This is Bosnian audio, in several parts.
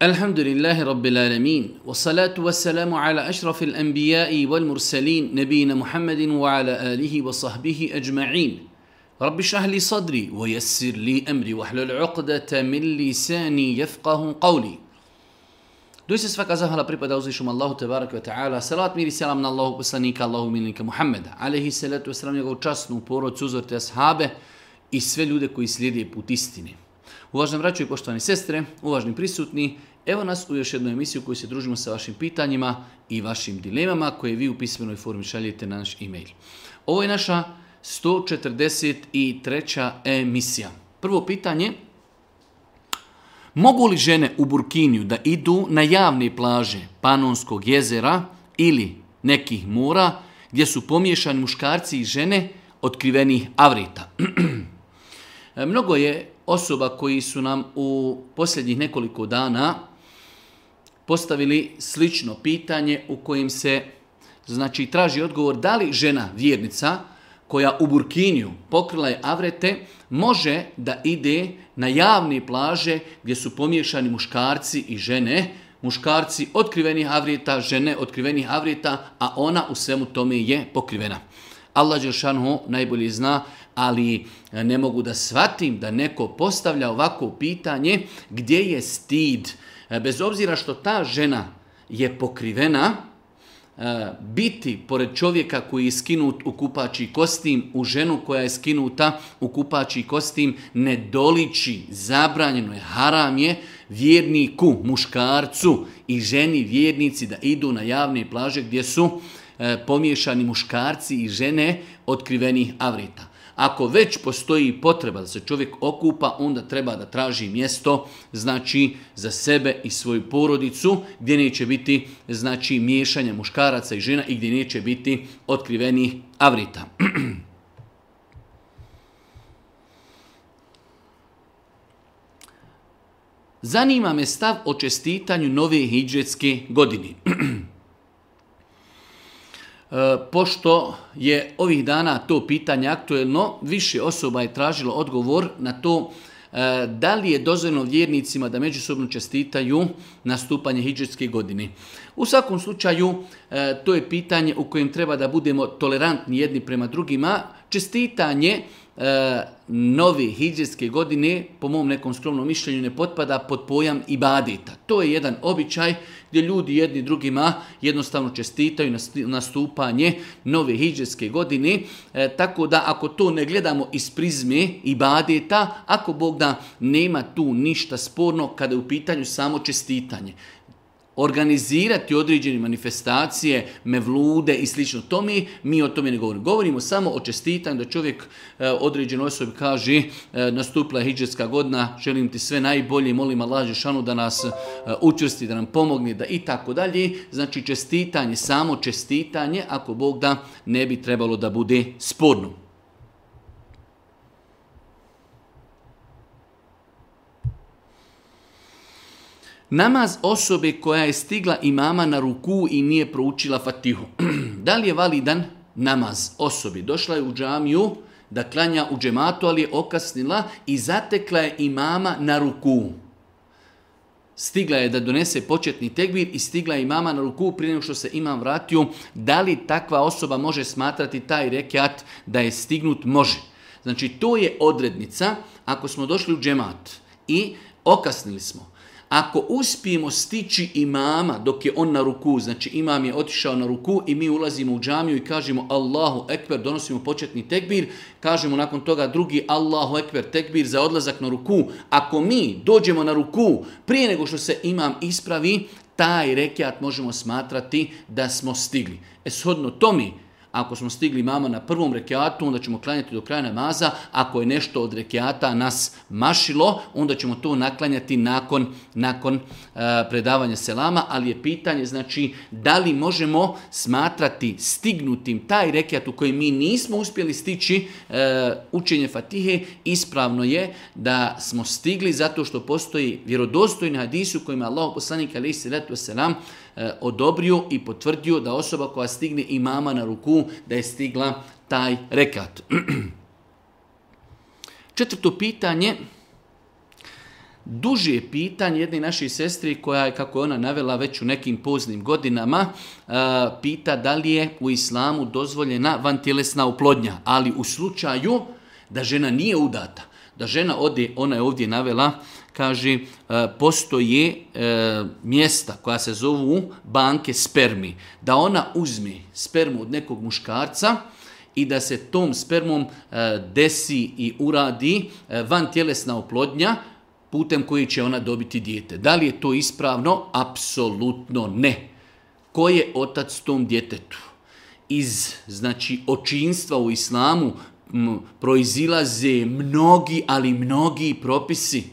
Alhamdulillahirabbil alamin was salatu was salamu ala ashrafil anbiya wal mursalin nabiyyina Muhammadin wa ala alihi wa sahbihi ajma'in. Rabbishrah li sadri wa yassir li amri wa hlul 'uqdatam min lisani yafqahu qawli. Du'asfakaza hala pripada Allahu tabaarak wa ta'ala salatu wa salamun Allahu bisannika Allahumma minka Muhammadin alayhi salatu was salamu wa utasnu puroc uzurte ashabe i sve lude koji slijede putistine. Uvaženi vraću i poštovani sestre, uvažni prisutni, evo nas u još jednu emisiju koju se družimo sa vašim pitanjima i vašim dilemama koje vi u pismenoj formi šaljete na naš e-mail. Ovo je naša 143. emisija. Prvo pitanje, mogu li žene u Burkiniju da idu na javne plaže Panonskog jezera ili nekih mora gdje su pomiješani muškarci i žene otkrivenih avrita? E, mnogo je osoba koji su nam u posljednjih nekoliko dana postavili slično pitanje u kojim se znači traži odgovor da li žena vjernica koja u Burkiniju pokrila je avrete može da ide na javne plaže gdje su pomiješani muškarci i žene, muškarci otkrivenih avrita, žene otkrivenih avrita, a ona u svemu tome je pokrivena. Allah Đeršanu najbolje zna ali e, ne mogu da shvatim da neko postavlja ovako pitanje gdje je stid. E, bez obzira što ta žena je pokrivena, e, biti pored čovjeka koji je skinut u kupači kostim u ženu koja je skinuta u kupači kostim ne doliči, zabranjeno je, haram je vjerniku, muškarcu i ženi vjernici da idu na javne plaže gdje su pomiješani muškarci i žene otkrivenih avrita. Ako već postoji potreba da se čovjek okupa, onda treba da traži mjesto znači za sebe i svoju porodicu gdje neće biti znači miješanja muškaraca i žena i gdje neće biti otkrivenih avrita. Zanima me stav o čestitanju nove hijđetske godine. E, pošto je ovih dana to pitanje aktuelno, više osoba je tražilo odgovor na to e, da li je dozvoljeno vjernicima da međusobno čestitaju nastupanje hijđarske godine. U svakom slučaju, e, to je pitanje u kojem treba da budemo tolerantni jedni prema drugima. Čestitanje e, novi godine, po mom nekom skromnom mišljenju, ne potpada pod pojam ibadeta. To je jedan običaj gdje ljudi jedni drugima jednostavno čestitaju nastupanje nove hijđarske godine, e, tako da ako to ne gledamo iz prizme ibadeta, ako Bog da nema tu ništa sporno kada je u pitanju samo čestitanje organizirati određene manifestacije, mevlude i slično. To mi, mi o tome ne govorimo. Govorimo samo o čestitanju da čovjek eh, određenoj osobi kaže eh, nastupila je godina, želim ti sve najbolje, molim Allah Žešanu da nas eh, učvrsti, da nam pomogne, da i tako dalje. Znači čestitanje, samo čestitanje, ako Bog da, ne bi trebalo da bude sporno. Namaz osobe koja je stigla imama na ruku i nije proučila fatihu. da li je validan namaz osobi? Došla je u džamiju da klanja u džematu, ali je okasnila i zatekla je imama na ruku. Stigla je da donese početni tekbir i stigla je imama na ruku prije nego što se imam vratio. Da li takva osoba može smatrati taj rekiat da je stignut? Može. Znači to je odrednica ako smo došli u džemat i okasnili smo ako uspijemo stići imama dok je on na ruku, znači imam je otišao na ruku i mi ulazimo u džamiju i kažemo Allahu ekber, donosimo početni tekbir, kažemo nakon toga drugi Allahu ekber tekbir za odlazak na ruku. Ako mi dođemo na ruku prije nego što se imam ispravi, taj rekiat možemo smatrati da smo stigli. E shodno mi. Ako smo stigli mama na prvom rekiatu, onda ćemo klanjati do kraja namaza. Ako je nešto od rekiata nas mašilo, onda ćemo to naklanjati nakon, nakon e, predavanja selama. Ali je pitanje, znači, da li možemo smatrati stignutim taj rekiat u koji mi nismo uspjeli stići e, učenje Fatihe. Ispravno je da smo stigli zato što postoji vjerodostojni hadis u kojima Allah poslanik alaih wasalam E, odobrio i potvrdio da osoba koja stigne mama na ruku da je stigla taj rekat. Četvrto pitanje, duži je pitanje jedne naše sestri koja je, kako je ona navela, već u nekim poznim godinama, e, pita da li je u islamu dozvoljena vantjelesna oplodnja, ali u slučaju da žena nije udata, da žena ode, ona je ovdje navela kaže e, postoje e, mjesta koja se zovu banke spermi, da ona uzme spermu od nekog muškarca i da se tom spermom e, desi i uradi van tjelesna oplodnja, putem koji će ona dobiti dijete. Da li je to ispravno? Apsolutno ne. Ko je otac tom djetetu? Iz znači očinstva u islamu proizilaze mnogi, ali mnogi propisi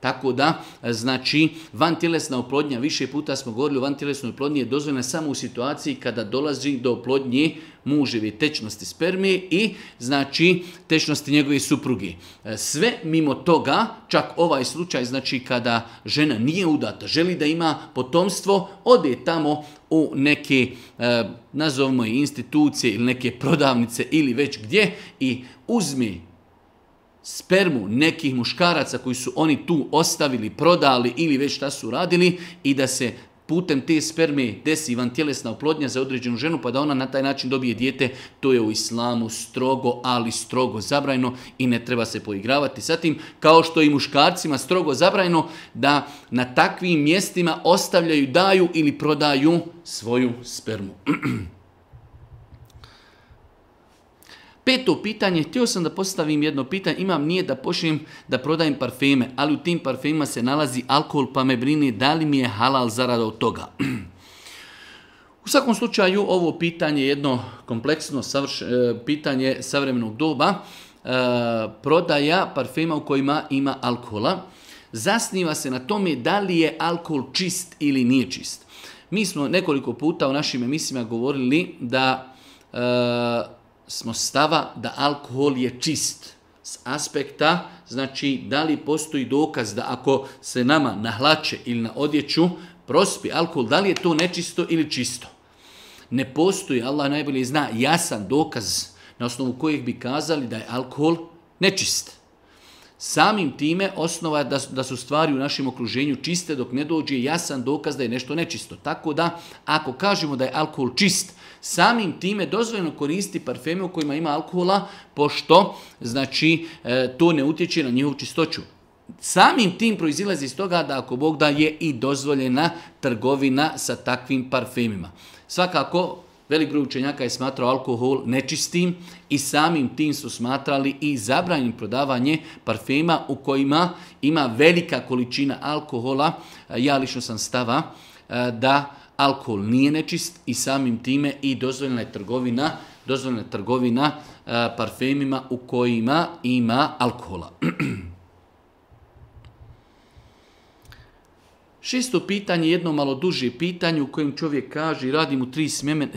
tako da, znači, vantilesna oplodnja, više puta smo govorili o vantilesnoj oplodnji, je dozvoljena samo u situaciji kada dolazi do oplodnje muževi tečnosti spermije i znači tečnosti njegove supruge. E, sve mimo toga, čak ovaj slučaj, znači kada žena nije udata, želi da ima potomstvo, ode tamo u neke, e, nazovimo je institucije ili neke prodavnice ili već gdje i uzmi spermu nekih muškaraca koji su oni tu ostavili, prodali ili već šta su radili i da se putem te sperme desi van tjelesna oplodnja za određenu ženu pa da ona na taj način dobije dijete, to je u islamu strogo, ali strogo zabrajno i ne treba se poigravati. tim, kao što i muškarcima strogo zabrajno da na takvim mjestima ostavljaju, daju ili prodaju svoju spermu. Peto pitanje, htio sam da postavim jedno pitanje, imam nije da pošljem da prodajem parfeme, ali u tim parfema se nalazi alkohol pa me brine da li mi je halal zarada od toga. U svakom slučaju ovo pitanje je jedno kompleksno savrš, e, pitanje savremenog doba. E, prodaja parfema u kojima ima alkohola zasniva se na tome da li je alkohol čist ili nije čist. Mi smo nekoliko puta u našim emisijama govorili da e, smo stava da alkohol je čist. S aspekta, znači da li postoji dokaz da ako se nama na ili na odjeću prospi alkohol, da li je to nečisto ili čisto? Ne postoji, Allah najbolje zna, jasan dokaz na osnovu kojih bi kazali da je alkohol nečist samim time osnova da, da su stvari u našem okruženju čiste dok ne dođe jasan dokaz da je nešto nečisto. Tako da ako kažemo da je alkohol čist, samim time dozvoljeno koristi parfeme u kojima ima alkohola, pošto znači e, to ne utječe na njihovu čistoću. Samim tim proizilazi iz toga da ako Bog da je i dozvoljena trgovina sa takvim parfemima. Svakako, Velik broj učenjaka je smatrao alkohol nečistim i samim tim su smatrali i zabranjeno prodavanje parfema u kojima ima velika količina alkohola. E, ja lično sam stava e, da alkohol nije nečist i samim time i dozvoljena je trgovina, dozvoljena je trgovina e, parfemima u kojima ima alkohola. Šesto pitanje, jedno malo duže pitanje u kojem čovjek kaže radi mu tri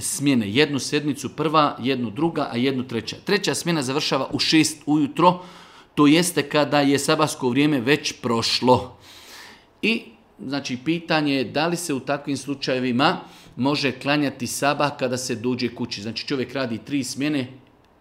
smjene, jednu sedmicu prva, jednu druga, a jednu treća. Treća smjena završava u šest ujutro, to jeste kada je sabasko vrijeme već prošlo. I znači pitanje je da li se u takvim slučajevima može klanjati sabah kada se dođe kući. Znači čovjek radi tri smjene,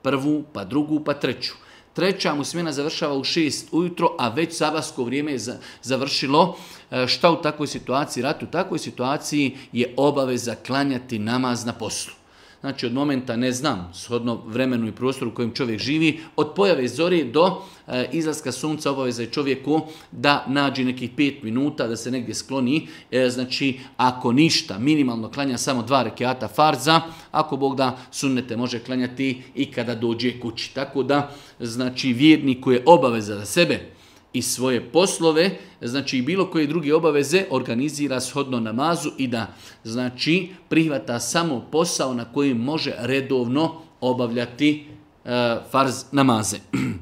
prvu, pa drugu, pa treću. Treća mu smjena završava u šest ujutro, a već sabasko vrijeme je završilo. E, šta u takvoj situaciji? Rat u takvoj situaciji je obaveza klanjati namaz na poslu znači od momenta ne znam, shodno vremenu i prostoru u kojem čovjek živi, od pojave zori do eh, izlaska sunca obaveza je čovjeku da nađe nekih pet minuta, da se negdje skloni, eh, znači ako ništa, minimalno klanja samo dva rekeata farza, ako Bog da sunnete može klanjati i kada dođe kući. Tako da, znači vjerniku je obaveza za sebe i svoje poslove, znači i bilo koje druge obaveze organizira shodno namazu i da znači prihvata samo posao na kojem može redovno obavljati e, farz namaze.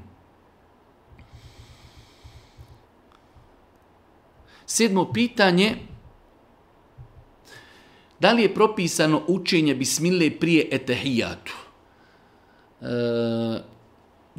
Sedmo pitanje, da li je propisano učenje bismile prije etehijatu? E,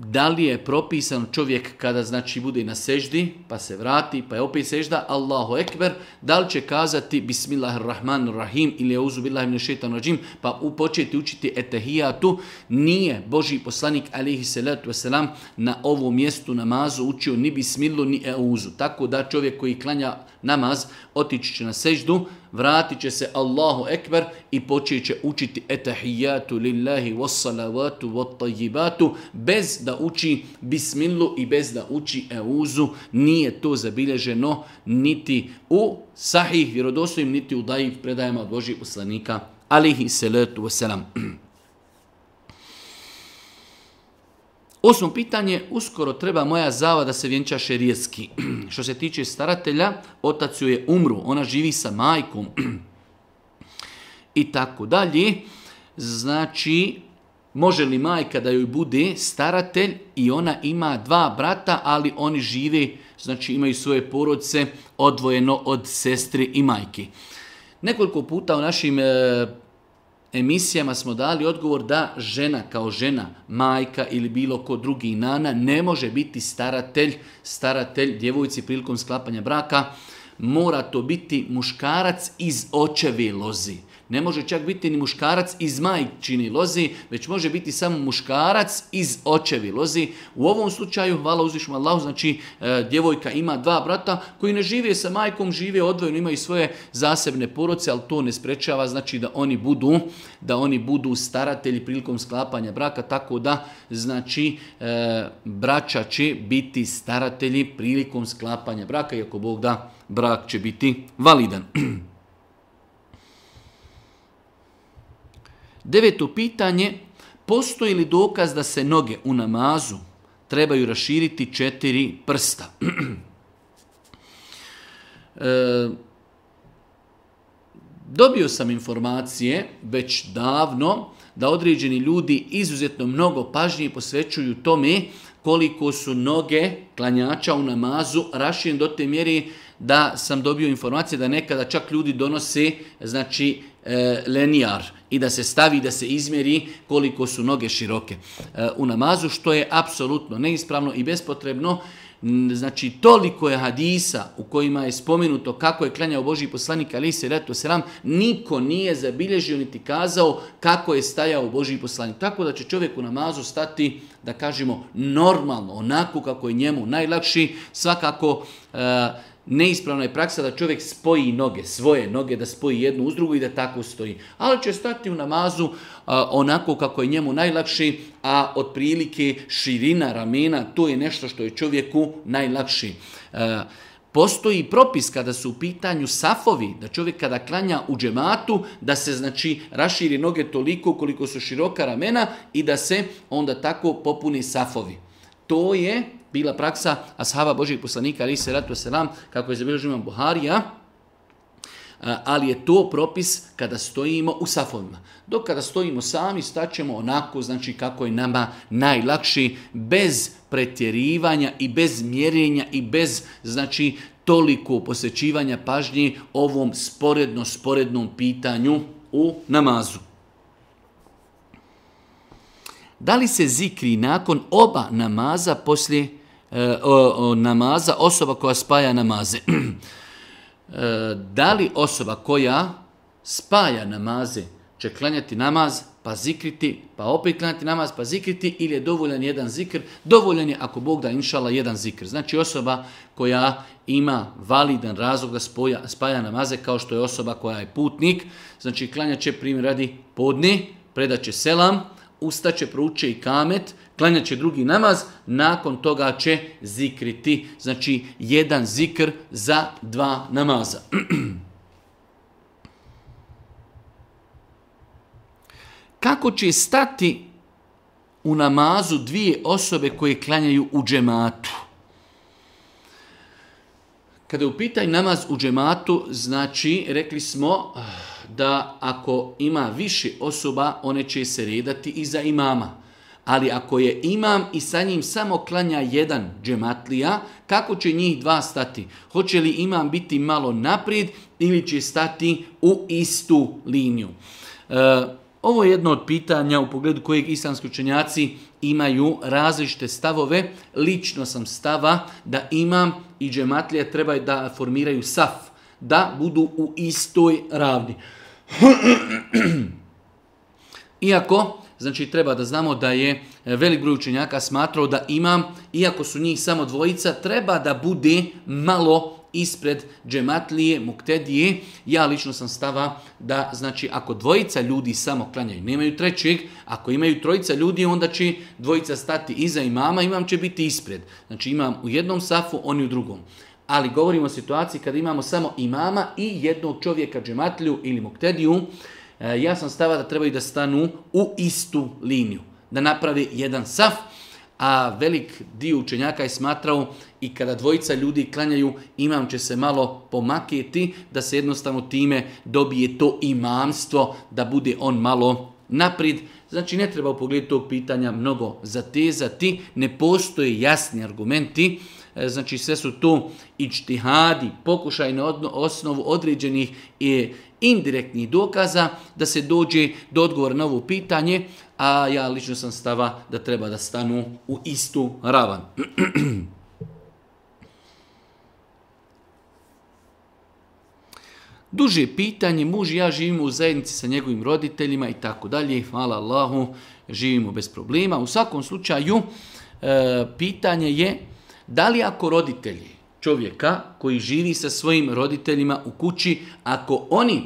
da li je propisan čovjek kada znači bude na seždi, pa se vrati, pa je opet sežda, Allahu Ekber, da li će kazati Bismillahirrahmanirrahim ili Euzu billahi min šetan rađim, pa početi učiti etehijatu, nije Boži poslanik alihi salatu selam na ovom mjestu namazu učio ni Bismillu ni Euzu, tako da čovjek koji klanja namaz otići će na seždu, vratit će se Allahu Ekber i počet će učiti etahijatu lillahi wassalavatu wattajibatu bez da uči bismillu i bez da uči euzu. Nije to zabilježeno niti u sahih vjerodostojim, niti u dajih predajama od Božih poslanika alihi salatu wassalam. Osmo pitanje, uskoro treba moja zava da se vjenča šerijetski. Što se tiče staratelja, otac ju je umru, ona živi sa majkom. I tako dalje. Znači, može li majka da joj bude staratelj i ona ima dva brata, ali oni žive, znači imaju svoje porodce odvojeno od sestre i majke. Nekoliko puta u našim e, emisijama smo dali odgovor da žena kao žena, majka ili bilo ko drugi nana ne može biti staratelj, staratelj djevojci prilikom sklapanja braka, mora to biti muškarac iz očeve lozi. Ne može čak biti ni muškarac iz majčini lozi, već može biti samo muškarac iz očevi lozi. U ovom slučaju, hvala uzvišma Allahu, znači e, djevojka ima dva brata koji ne žive sa majkom, žive odvojeno, imaju svoje zasebne poroce, ali to ne sprečava znači da oni budu da oni budu staratelji prilikom sklapanja braka, tako da znači e, braća će biti staratelji prilikom sklapanja braka, iako Bog da brak će biti validan. Deveto pitanje, postoji li dokaz da se noge u namazu trebaju raširiti četiri prsta? E, dobio sam informacije već davno da određeni ljudi izuzetno mnogo pažnje posvećuju tome koliko su noge klanjača u namazu raširjen do te mjeri da sam dobio informacije da nekada čak ljudi donose znači e, lenijar i da se stavi, da se izmjeri koliko su noge široke e, u namazu, što je apsolutno neispravno i bespotrebno. Znači, toliko je hadisa u kojima je spomenuto kako je klanjao Boži poslanik, ali se reto sram, niko nije zabilježio niti kazao kako je stajao Boži poslanik. Tako da će čovjek u namazu stati, da kažemo, normalno, onako kako je njemu najlakši, svakako e, neispravna je praksa da čovjek spoji noge, svoje noge, da spoji jednu uz drugu i da tako stoji. Ali će stati u namazu onako kako je njemu najlakši, a otprilike širina ramena, to je nešto što je čovjeku najlakši. E, postoji propis kada su u pitanju safovi, da čovjek kada klanja u džematu, da se znači raširi noge toliko koliko su široka ramena i da se onda tako popuni safovi. To je bila praksa ashaba Božijeg poslanika, ali se ratu selam, kako je zabilježio boharija, Buharija, ali je to propis kada stojimo u safovima. Dok kada stojimo sami, staćemo onako, znači kako je nama najlakši, bez pretjerivanja i bez mjerenja i bez, znači, toliko posjećivanja pažnji ovom sporedno-sporednom pitanju u namazu. Da li se zikri nakon oba namaza poslije Eh, o, o, namaza, osoba koja spaja namaze. Eh, da li osoba koja spaja namaze će klanjati namaz, pa zikriti, pa opet klanjati namaz, pa zikriti, ili je dovoljan jedan zikr, dovoljan je ako Bog da inšala jedan zikr. Znači osoba koja ima validan razlog da spoja, spaja namaze kao što je osoba koja je putnik, znači klanjat će primjer radi podne, predat će selam, ustaće, prouče i kamet, klanja će drugi namaz, nakon toga će zikriti. Znači, jedan zikr za dva namaza. Kako će stati u namazu dvije osobe koje klanjaju u džematu? Kada je u pitanju namaz u džematu, znači, rekli smo, ah, da ako ima više osoba, one će se redati za imama. Ali ako je imam i sa njim samo klanja jedan džematlija, kako će njih dva stati? Hoće li imam biti malo naprijed ili će stati u istu liniju? E, ovo je jedno od pitanja u pogledu kojeg islamski učenjaci imaju različite stavove. Lično sam stava da imam i džematlija trebaju da formiraju saf, da budu u istoj ravni. Iako, znači treba da znamo da je e, velik broj učenjaka smatrao da imam, iako su njih samo dvojica, treba da bude malo ispred džematlije, muktedije. Ja lično sam stava da, znači, ako dvojica ljudi samo klanjaju, nemaju trećeg, ako imaju trojica ljudi, onda će dvojica stati iza imama, imam će biti ispred. Znači imam u jednom safu, oni u drugom. Ali govorimo o situaciji kada imamo samo imama i jednog čovjeka džematlju ili muktediju. E, ja sam stava da trebaju da stanu u istu liniju, da napravi jedan saf, a velik dio učenjaka je smatrao i kada dvojica ljudi klanjaju imam će se malo pomaketi da se jednostavno time dobije to imamstvo da bude on malo naprijed. Znači ne treba u pogledu tog pitanja mnogo zatezati, ne postoje jasni argumenti E, znači sve su tu ičtihadi, pokušaj na osnovu određenih i e, indirektnih dokaza da se dođe do odgovora na ovo pitanje, a ja lično sam stava da treba da stanu u istu ravan. Duže pitanje, muž i ja živimo u zajednici sa njegovim roditeljima i tako dalje, hvala Allahu, živimo bez problema. U svakom slučaju, e, pitanje je da li ako roditelji čovjeka koji živi sa svojim roditeljima u kući, ako oni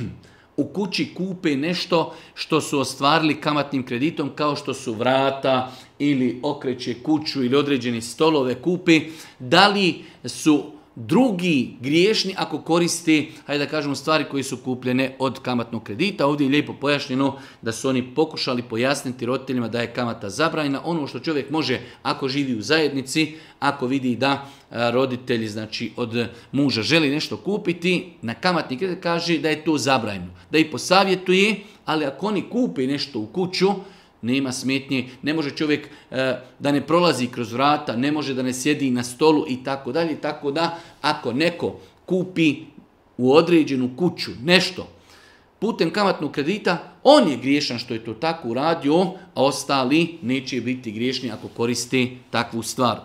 u kući kupe nešto što su ostvarili kamatnim kreditom, kao što su vrata ili okreće kuću ili određene stolove kupe, da li su drugi griješni ako koristi, hajde da kažemo, stvari koje su kupljene od kamatnog kredita. Ovdje je lijepo pojašnjeno da su oni pokušali pojasniti roditeljima da je kamata zabranjena. Ono što čovjek može ako živi u zajednici, ako vidi da roditelji znači od muža želi nešto kupiti, na kamatni kredit kaže da je to zabranjeno. Da i posavjetuje, ali ako oni kupe nešto u kuću, nema smetnje, ne može čovjek e, da ne prolazi kroz vrata, ne može da ne sjedi na stolu i tako dalje. Tako da ako neko kupi u određenu kuću nešto putem kamatnog kredita, on je griješan što je to tako uradio, a ostali neće biti griješni ako koristi takvu stvar.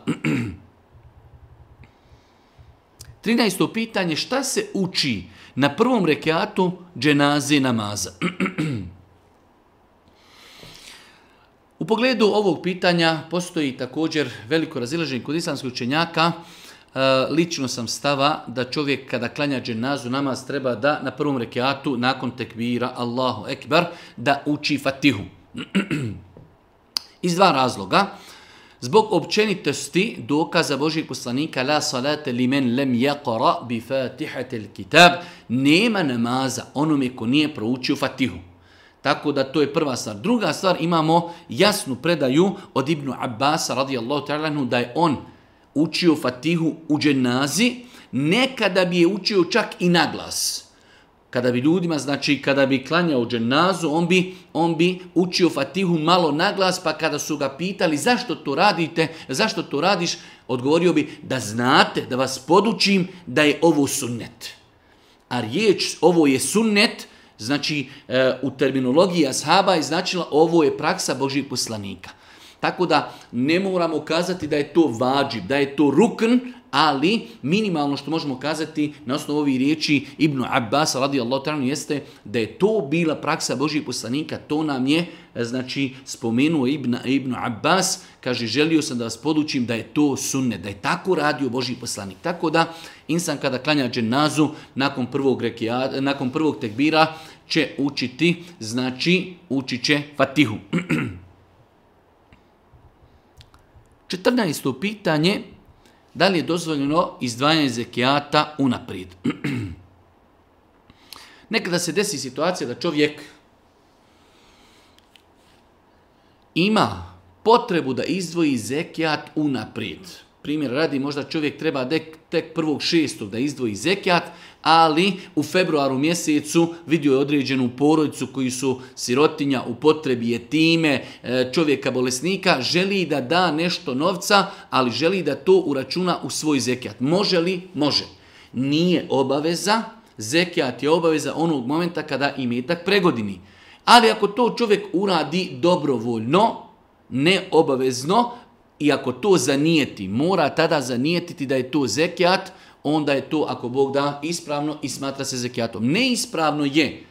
13. pitanje, šta se uči na prvom rekiatu dženaze namaza? U pogledu ovog pitanja postoji također veliko razilaženje kod islamskih učenjaka. E, lično sam stava da čovjek kada klanja dženazu namaz treba da na prvom rekiatu nakon tekbira Allahu Ekbar da uči fatihu. Iz dva razloga. Zbog općenitosti dokaza Božih poslanika la salate li men lem jaqara bi fatihatel kitab nema namaza onome ko nije proučio fatihu. Tako da to je prva stvar. Druga stvar, imamo jasnu predaju od Ibnu Abbasa radijallahu ta'ala da je on učio Fatihu u dženazi, nekada bi je učio čak i na glas. Kada bi ljudima, znači kada bi klanjao dženazu, on bi, on bi učio Fatihu malo na glas, pa kada su ga pitali zašto to radite, zašto to radiš, odgovorio bi da znate, da vas podučim da je ovo sunnet. A riječ ovo je sunnet, Znači, e, u terminologiji ashaba je značila ovo je praksa Božih poslanika. Tako da ne moramo kazati da je to vađib, da je to rukn, ali minimalno što možemo kazati na osnovu ovih riječi Ibn Abbas radijallahu ta'ala jeste da je to bila praksa Božih poslanika, to nam je e, znači spomenuo Ibn, Ibn Abbas, kaže želio sam da vas podučim da je to sunne, da je tako radio Božji poslanik. Tako da insan kada klanja dženazu nakon prvog, rekija, nakon prvog tekbira će učiti, znači učit će fatihu. četrnaest pitanje, da li je dozvoljeno izdvajanje zekijata unaprijed? Nekada se desi situacija da čovjek ima potrebu da izdvoji zekijat unaprijed. Primjer radi, možda čovjek treba tek prvog šestog da izdvoji zekijat, ali u februaru mjesecu vidio je određenu porodicu koji su sirotinja u potrebi je time e, čovjeka bolesnika, želi da da nešto novca, ali želi da to uračuna u svoj zekijat. Može li? Može. Nije obaveza, zekijat je obaveza onog momenta kada imetak pregodini. Ali ako to čovjek uradi dobrovoljno, neobavezno, i ako to zanijeti, mora tada zanijetiti da je to zekijat, onda je to, ako Bog da, ispravno i smatra se zekijatom. Neispravno je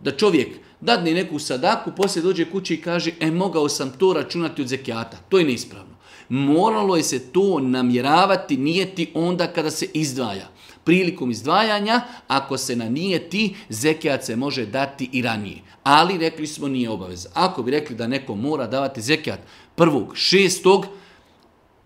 da čovjek dadne neku sadaku, poslije dođe kući i kaže, e, mogao sam to računati od zekijata. To je neispravno. Moralo je se to namjeravati, nijeti onda kada se izdvaja. Prilikom izdvajanja, ako se na nijeti, zekijat se može dati i ranije. Ali, rekli smo, nije obaveza. Ako bi rekli da neko mora davati zekijat prvog, šestog,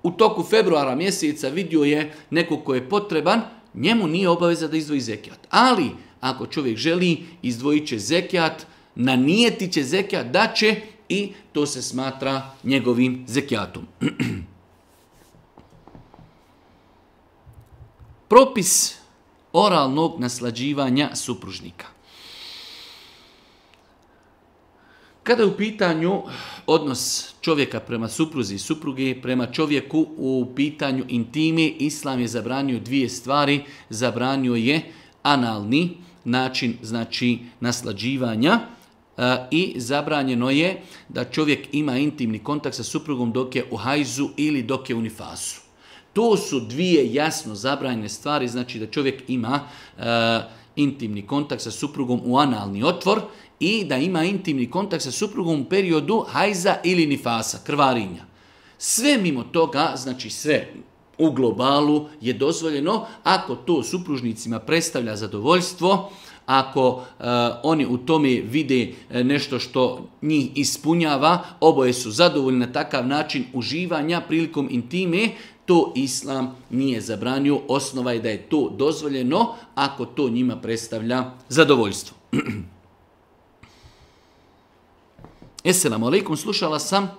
u toku februara mjeseca vidio je nekog ko je potreban, njemu nije obaveza da izdvoji zekijat. Ali, ako čovjek želi, izdvojit će zekijat, nanijeti će zekijat, da će i to se smatra njegovim zekijatom. Propis oralnog naslađivanja supružnika. Kada je u pitanju odnos čovjeka prema supruzi i supruge, prema čovjeku u pitanju intime, Islam je zabranio dvije stvari. Zabranio je analni način znači naslađivanja e, i zabranjeno je da čovjek ima intimni kontakt sa suprugom dok je u hajzu ili dok je u nifasu. To su dvije jasno zabranjene stvari, znači da čovjek ima e, intimni kontakt sa suprugom u analni otvor, i da ima intimni kontakt sa suprugom u periodu hajza ili nifasa, krvarinja. Sve mimo toga, znači sve u globalu je dozvoljeno ako to supružnicima predstavlja zadovoljstvo, ako e, oni u tome vide e, nešto što njih ispunjava, oboje su zadovoljni na takav način uživanja prilikom intime, to islam nije zabranio, osnova je da je to dozvoljeno ako to njima predstavlja zadovoljstvo. Esselamu alaikum, slušala sam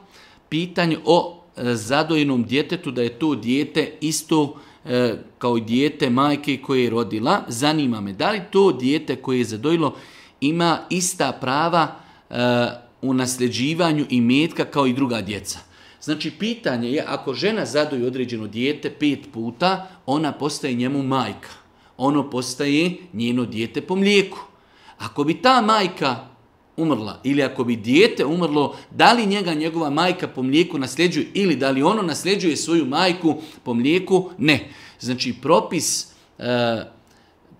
pitanje o e, zadojenom djetetu, da je to dijete isto e, kao dijete majke koje je rodila. Zanima me, da li to dijete koje je zadojilo ima ista prava e, u nasljeđivanju i metka kao i druga djeca? Znači, pitanje je, ako žena zadoji određeno dijete pet puta, ona postaje njemu majka. Ono postaje njeno dijete po mlijeku. Ako bi ta majka umrla ili ako bi dijete umrlo, da li njega njegova majka po mlijeku nasljeđuje ili da li ono nasljeđuje svoju majku po mlijeku? Ne. Znači propis e,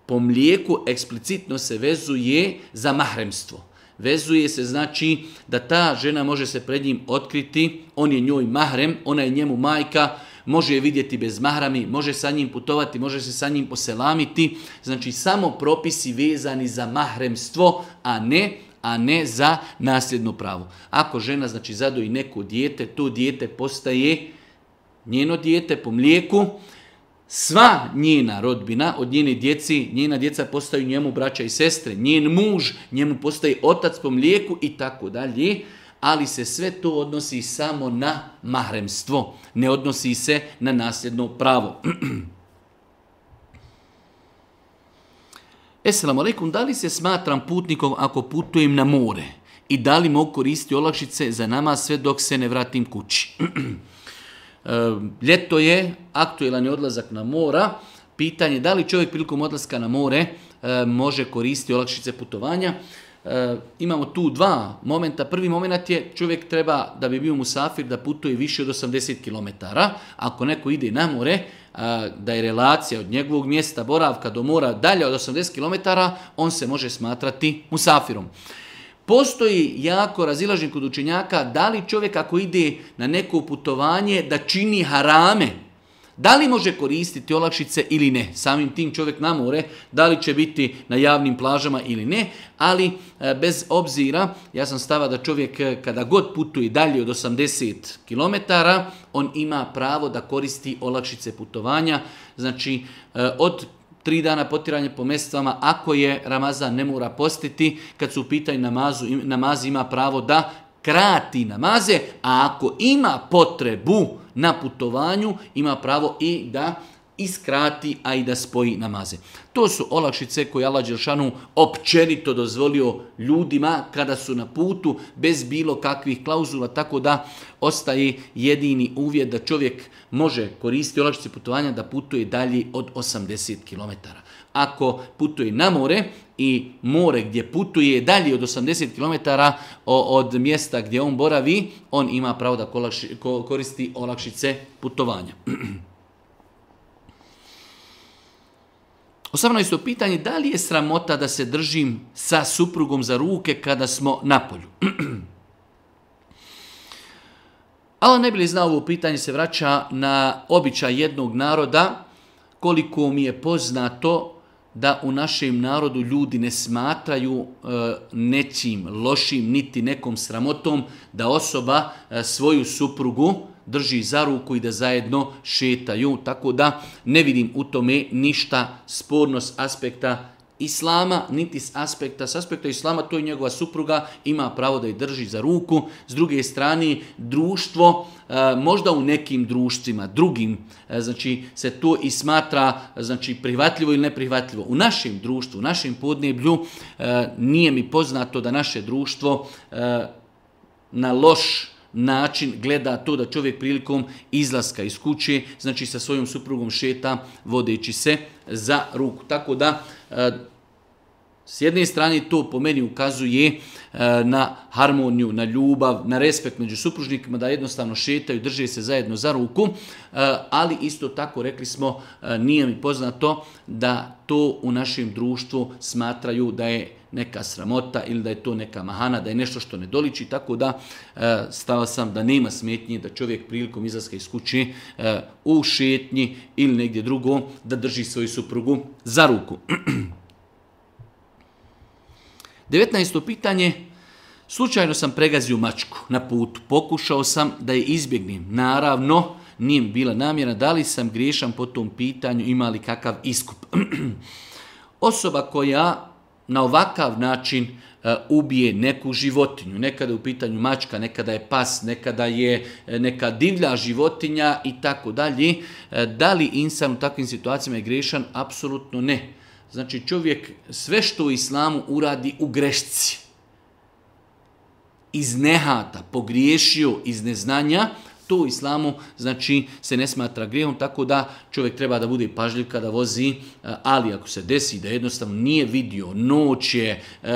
po mlijeku eksplicitno se vezuje za mahremstvo. Vezuje se znači da ta žena može se pred njim otkriti, on je njoj mahrem, ona je njemu majka, može je vidjeti bez mahrami, može sa njim putovati, može se sa njim poselamiti. Znači samo propisi vezani za mahremstvo, a ne a ne za nasljedno pravo. Ako žena znači zadoji neko dijete, to dijete postaje njeno dijete po mlijeku, sva njena rodbina od njene djeci, njena djeca postaju njemu braća i sestre, njen muž njemu postaje otac po mlijeku i tako dalje, ali se sve to odnosi samo na mahremstvo, ne odnosi se na nasljedno pravo. Esselamu alaikum, da li se smatram putnikom ako putujem na more? I da li mogu koristiti olakšice za nama sve dok se ne vratim kući? E, ljeto je, aktuelan je odlazak na mora. Pitanje da li čovjek prilikom odlaska na more e, može koristiti olakšice putovanja? E, imamo tu dva momenta. Prvi moment je čovjek treba da bi bio musafir da putuje više od 80 km. Ako neko ide na more, da je relacija od njegovog mjesta boravka do mora dalje od 80 km, on se može smatrati musafirom. Postoji jako razilažen kod učenjaka da li čovjek ako ide na neko putovanje da čini harame, da li može koristiti olakšice ili ne? Samim tim čovjek namore, da li će biti na javnim plažama ili ne, ali e, bez obzira, ja sam stava da čovjek e, kada god putuje dalje od 80 km, on ima pravo da koristi olakšice putovanja, znači e, od tri dana potiranje po mjestvama, ako je Ramazan ne mora postiti, kad su u pitanju namazu, ima pravo da krati namaze, a ako ima potrebu na putovanju ima pravo i da iskrati, a i da spoji namaze. To su olakšice koje Allah Đelšanu općenito dozvolio ljudima kada su na putu bez bilo kakvih klauzula, tako da ostaje jedini uvjet da čovjek može koristiti olakšice putovanja da putuje dalje od 80 km. Ako putuje na more, i more gdje putuje dalje od 80 km od mjesta gdje on boravi, on ima pravo da koristi olakšice putovanja. isto pitanje, da li je sramota da se držim sa suprugom za ruke kada smo na polju? Ali ne bi li znao ovo pitanje se vraća na običaj jednog naroda, koliko mi je poznato da u našem narodu ljudi ne smatraju e, nečim lošim niti nekom sramotom da osoba e, svoju suprugu drži za ruku i da zajedno šetaju. Tako da ne vidim u tome ništa spornost aspekta islama, niti s aspekta. S aspekta islama to je njegova supruga, ima pravo da je drži za ruku. S druge strane, društvo, e, možda u nekim društvima, drugim, e, znači se to i smatra znači, prihvatljivo ili neprihvatljivo. U našem društvu, u našem podneblju, e, nije mi poznato da naše društvo na loš način gleda to da čovjek prilikom izlaska iz kuće, znači sa svojom suprugom šeta vodeći se za ruku. Tako da e, s jedne strane to po meni ukazuje e, na harmoniju, na ljubav, na respekt među supružnikima, da jednostavno šetaju, drže se zajedno za ruku, e, ali isto tako rekli smo, nije mi poznato da to u našem društvu smatraju da je neka sramota ili da je to neka mahana, da je nešto što ne doliči, tako da e, stava sam da nema smetnje da čovjek prilikom izlaska iz kuće e, u šetnji ili negdje drugo da drži svoju suprugu za ruku. 19. pitanje, Slučajno sam pregazio mačku na put. Pokušao sam da je izbjegnem. Naravno, nije mi bila namjera da li sam griješan po tom pitanju, ima li kakav iskup. Osoba koja na ovakav način e, ubije neku životinju. Nekada je u pitanju mačka, nekada je pas, nekada je e, neka divlja životinja i tako dalje. E, da li insan u takvim situacijama je grešan? Apsolutno ne. Znači čovjek sve što u islamu uradi u grešci, iz nehata, pogriješio, iz neznanja, to u islamu znači se ne smatra grijehom, tako da čovjek treba da bude pažljiv kada vozi, e, ali ako se desi da jednostavno nije vidio, noć je, e,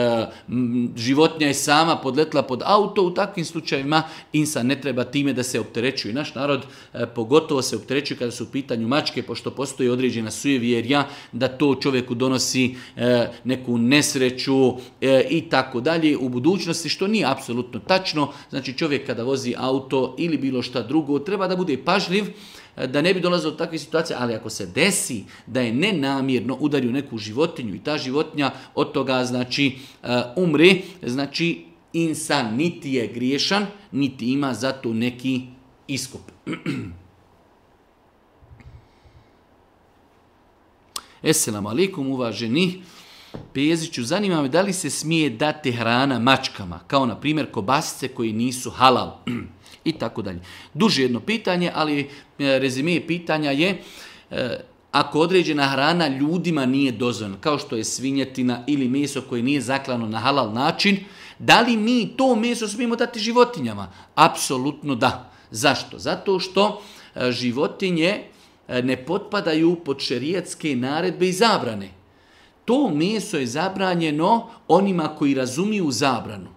životinja je sama podletla pod auto, u takvim slučajevima insan ne treba time da se opterećuje. Naš narod e, pogotovo se opterećuje kada su u pitanju mačke, pošto postoji određena sujevjerja da to čovjeku donosi neku nesreću i tako dalje u budućnosti, što nije apsolutno tačno. Znači čovjek kada vozi auto ili bilo što drugo, treba da bude pažljiv e, da ne bi dolazilo do takve situacije, ali ako se desi da je nenamjerno udario neku životinju i ta životinja od toga znači e, umri, znači insan niti je griješan, niti ima za to neki iskup. Esselamu alaikum, uvaženi. Peziću, zanima me da li se smije dati hrana mačkama, kao na primjer kobasice koji nisu halal i tako dalje. Duže jedno pitanje, ali e, rezime pitanja je e, ako određena hrana ljudima nije dozvoljena, kao što je svinjetina ili meso koje nije zaklano na halal način, da li mi to meso smijemo dati životinjama? Apsolutno da. Zašto? Zato što e, životinje ne potpadaju pod šerijatske naredbe i zabrane to meso je zabranjeno onima koji razumiju zabranu.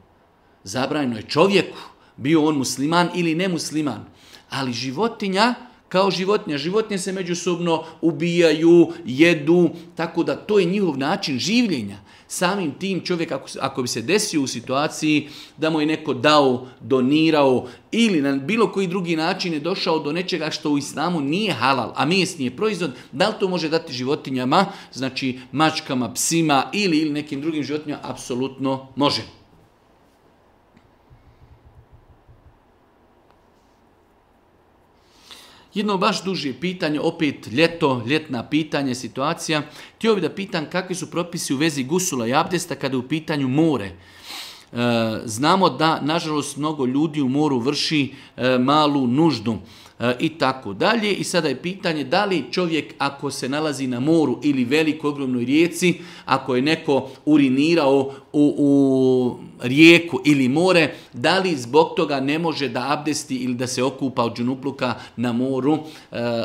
Zabranjeno je čovjeku, bio on musliman ili nemusliman. Ali životinja kao životinja. Životinje se međusobno ubijaju, jedu, tako da to je njihov način življenja. Samim tim čovjek ako, ako bi se desio u situaciji da mu je neko dao, donirao ili na bilo koji drugi način je došao do nečega što u islamu nije halal, a mesni je proizvod, da li to može dati životinjama, znači mačkama, psima ili, ili nekim drugim životinjama, apsolutno može. Jedno baš duže pitanje, opet ljeto, ljetna pitanje, situacija. Htio bih da pitan kakvi su propisi u vezi gusula i abdesta kada je u pitanju more. E, znamo da, nažalost, mnogo ljudi u moru vrši e, malu nuždu. E, i tako dalje. I sada je pitanje da li čovjek ako se nalazi na moru ili velikoj ogromnoj rijeci, ako je neko urinirao u, u rijeku ili more, da li zbog toga ne može da abdesti ili da se okupa od džunupluka na moru? E,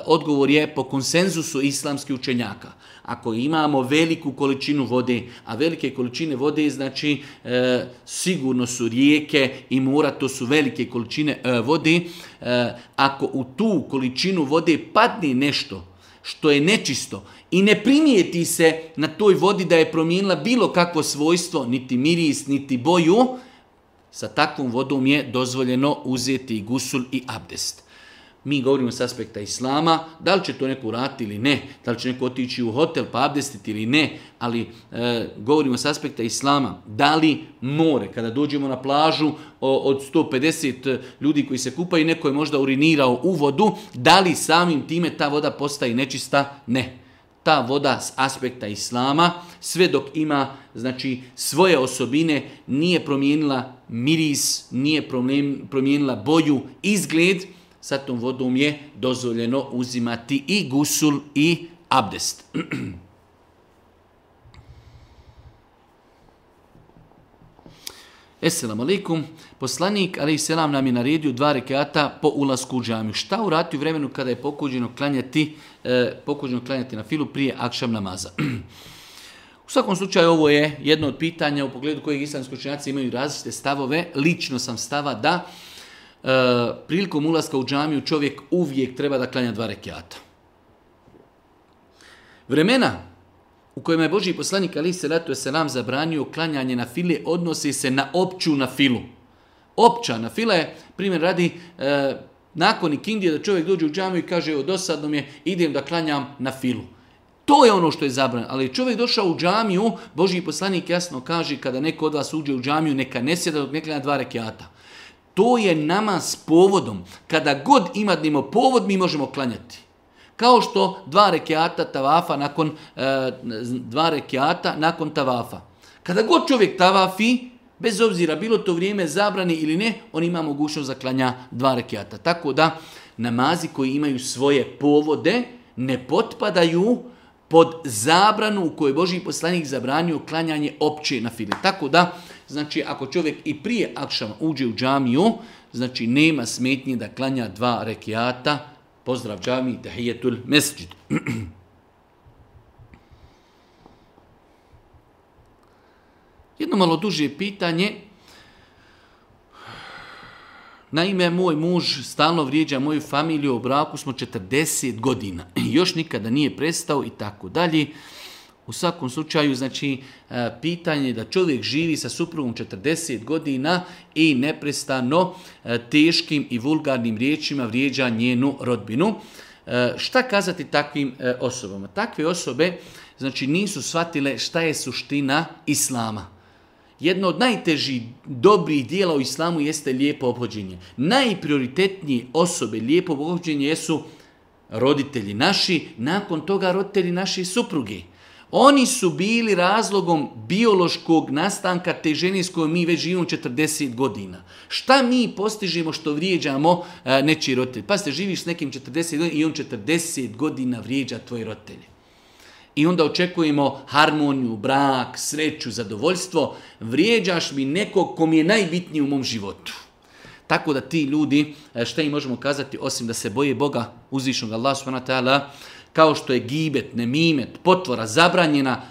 odgovor je po konsenzusu islamskih učenjaka. Ako imamo veliku količinu vode, a velike količine vode znači e, sigurno su rijeke i mora, to su velike količine e, vode, ako u tu količinu vode padne nešto što je nečisto i ne primijeti se na toj vodi da je promijenila bilo kakvo svojstvo, niti miris, niti boju, sa takvom vodom je dozvoljeno uzeti gusul i abdest mi govorimo s aspekta islama, da li će to neko urati ili ne, da li će neko otići u hotel pa abdestiti ili ne, ali e, govorimo s aspekta islama, da li more, kada dođemo na plažu od 150 ljudi koji se kupaju, neko je možda urinirao u vodu, da li samim time ta voda postaje nečista? Ne. Ta voda s aspekta islama, sve dok ima znači svoje osobine, nije promijenila miris, nije promijenila boju, izgled, sa tom vodom je dozvoljeno uzimati i gusul i abdest. Esselamu alaikum. Poslanik, ali i selam, nam je naredio dva rekata po ulasku u džamiju. Šta urati u vremenu kada je pokuđeno klanjati, e, klanjati na filu prije akšam namaza? u svakom slučaju ovo je jedno od pitanja u pogledu kojeg islamski učenjaci imaju različite stavove. Lično sam stava da E, prilikom ulaska u džamiju čovjek uvijek treba da klanja dva rekiata. Vremena u kojima je Boži poslanik Ali se nam zabranio klanjanje na file odnosi se na opću na filu. Opća na fila je, primjer radi, e, nakon ikindije da čovjek dođe u džamiju i kaže o mi je, idem da klanjam na filu. To je ono što je zabranjeno. Ali čovjek došao u džamiju, Boži poslanik jasno kaže kada neko od vas uđe u džamiju neka ne sjeda dok ne klanja dva rekiata. To je nama s povodom. Kada god imadnimo povod, mi možemo klanjati. Kao što dva rekiata tavafa nakon, e, dva rekiata nakon tavafa. Kada god čovjek tavafi, bez obzira bilo to vrijeme zabrani ili ne, on ima mogućnost zaklanja dva rekiata. Tako da namazi koji imaju svoje povode ne potpadaju pod zabranu u kojoj Boži poslanik zabranio klanjanje opće na file. Tako da Znači, ako čovjek i prije akšama uđe u džamiju, znači nema smetnje da klanja dva rekiata, pozdrav džami, tahijetul mesđid. Jedno malo duže pitanje. Naime, moj muž stalno vrijeđa moju familiju, u braku smo 40 godina. Još nikada nije prestao i tako dalje. U svakom slučaju, znači, e, pitanje da čovjek živi sa suprugom 40 godina i neprestano e, teškim i vulgarnim riječima vrijeđa njenu rodbinu. E, šta kazati takvim osobama? Takve osobe znači nisu shvatile šta je suština islama. Jedno od najtežih dobrih dijela u islamu jeste lijepo obhođenje. Najprioritetnije osobe lijepo obhođenje jesu roditelji naši, nakon toga roditelji naši suprugi. Oni su bili razlogom biološkog nastanka te žene s kojom mi već živimo 40 godina. Šta mi postižemo što vrijeđamo e, nečiji roditelj? Pa ste živiš s nekim 40 godina i on 40 godina vrijeđa tvoje roditelje. I onda očekujemo harmoniju, brak, sreću, zadovoljstvo. Vrijeđaš mi nekog kom je najbitniji u mom životu. Tako da ti ljudi, e, šta im možemo kazati, osim da se boje Boga, uzvišnog Allah subhanahu kao što je gibet, nemimet, potvora, zabranjena,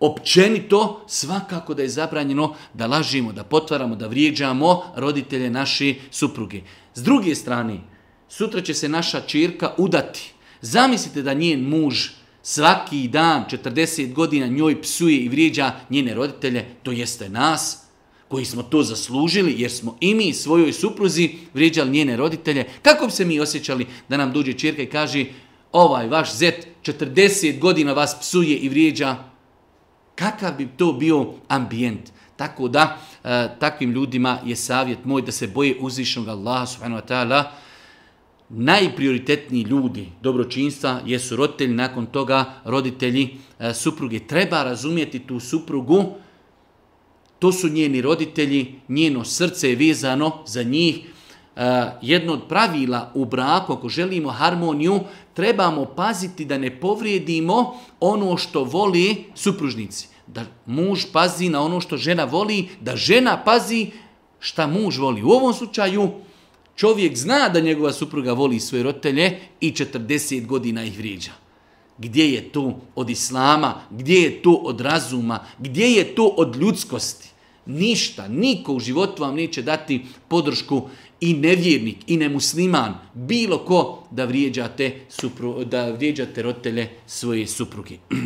općenito svakako da je zabranjeno da lažimo, da potvaramo, da vrijeđamo roditelje naše supruge. S druge strane, sutra će se naša čirka udati. Zamislite da njen muž svaki dan, 40 godina, njoj psuje i vrijeđa njene roditelje, to jeste nas, koji smo to zaslužili, jer smo i mi svojoj supruzi vrijeđali njene roditelje. Kako bi se mi osjećali da nam dođe čirka i kaže, ovaj vaš zet 40 godina vas psuje i vrijeđa, kakav bi to bio ambijent? Tako da, e, takvim ljudima je savjet moj da se boje uzvišnog Allaha subhanahu wa ta'ala. Najprioritetniji ljudi dobročinstva jesu roditelji, nakon toga roditelji e, supruge. Treba razumjeti tu suprugu, to su njeni roditelji, njeno srce je vezano za njih, Eh, jedno od pravila u braku, ako želimo harmoniju, trebamo paziti da ne povrijedimo ono što voli supružnici. Da muž pazi na ono što žena voli, da žena pazi šta muž voli. U ovom slučaju čovjek zna da njegova supruga voli svoje rotelje i 40 godina ih vrijeđa. Gdje je to od islama, gdje je to od razuma, gdje je to od ljudskosti? Ništa, niko u životu vam neće dati podršku i nevjernik i nemusliman, bilo ko da vrijeđate, supru, da vrijeđate rotele svoje supruge.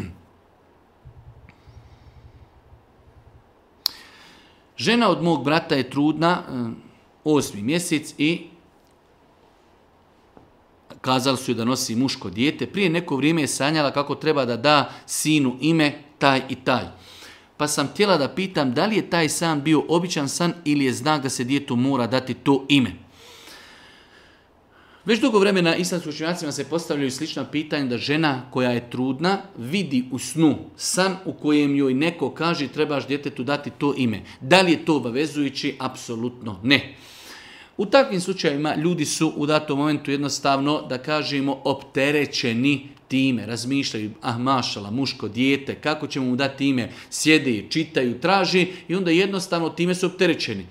Žena od mog brata je trudna, eh, osmi mjesec i kazali su joj da nosi muško dijete. Prije neko vrijeme je sanjala kako treba da da sinu ime taj i taj pa sam htjela da pitam da li je taj san bio običan san ili je znak da se djetu mora dati to ime. Već dugo vremena islamskim učinjacima se postavljaju slična pitanja da žena koja je trudna vidi u snu san u kojem joj neko kaže trebaš djetetu dati to ime. Da li je to obavezujući? Apsolutno ne. U takvim slučajevima ljudi su u datom momentu jednostavno, da kažemo, opterećeni ime, razmišljaju, ah mašala, muško, dijete, kako ćemo mu dati ime, sjede, čitaju, traži i onda jednostavno time su opterećeni.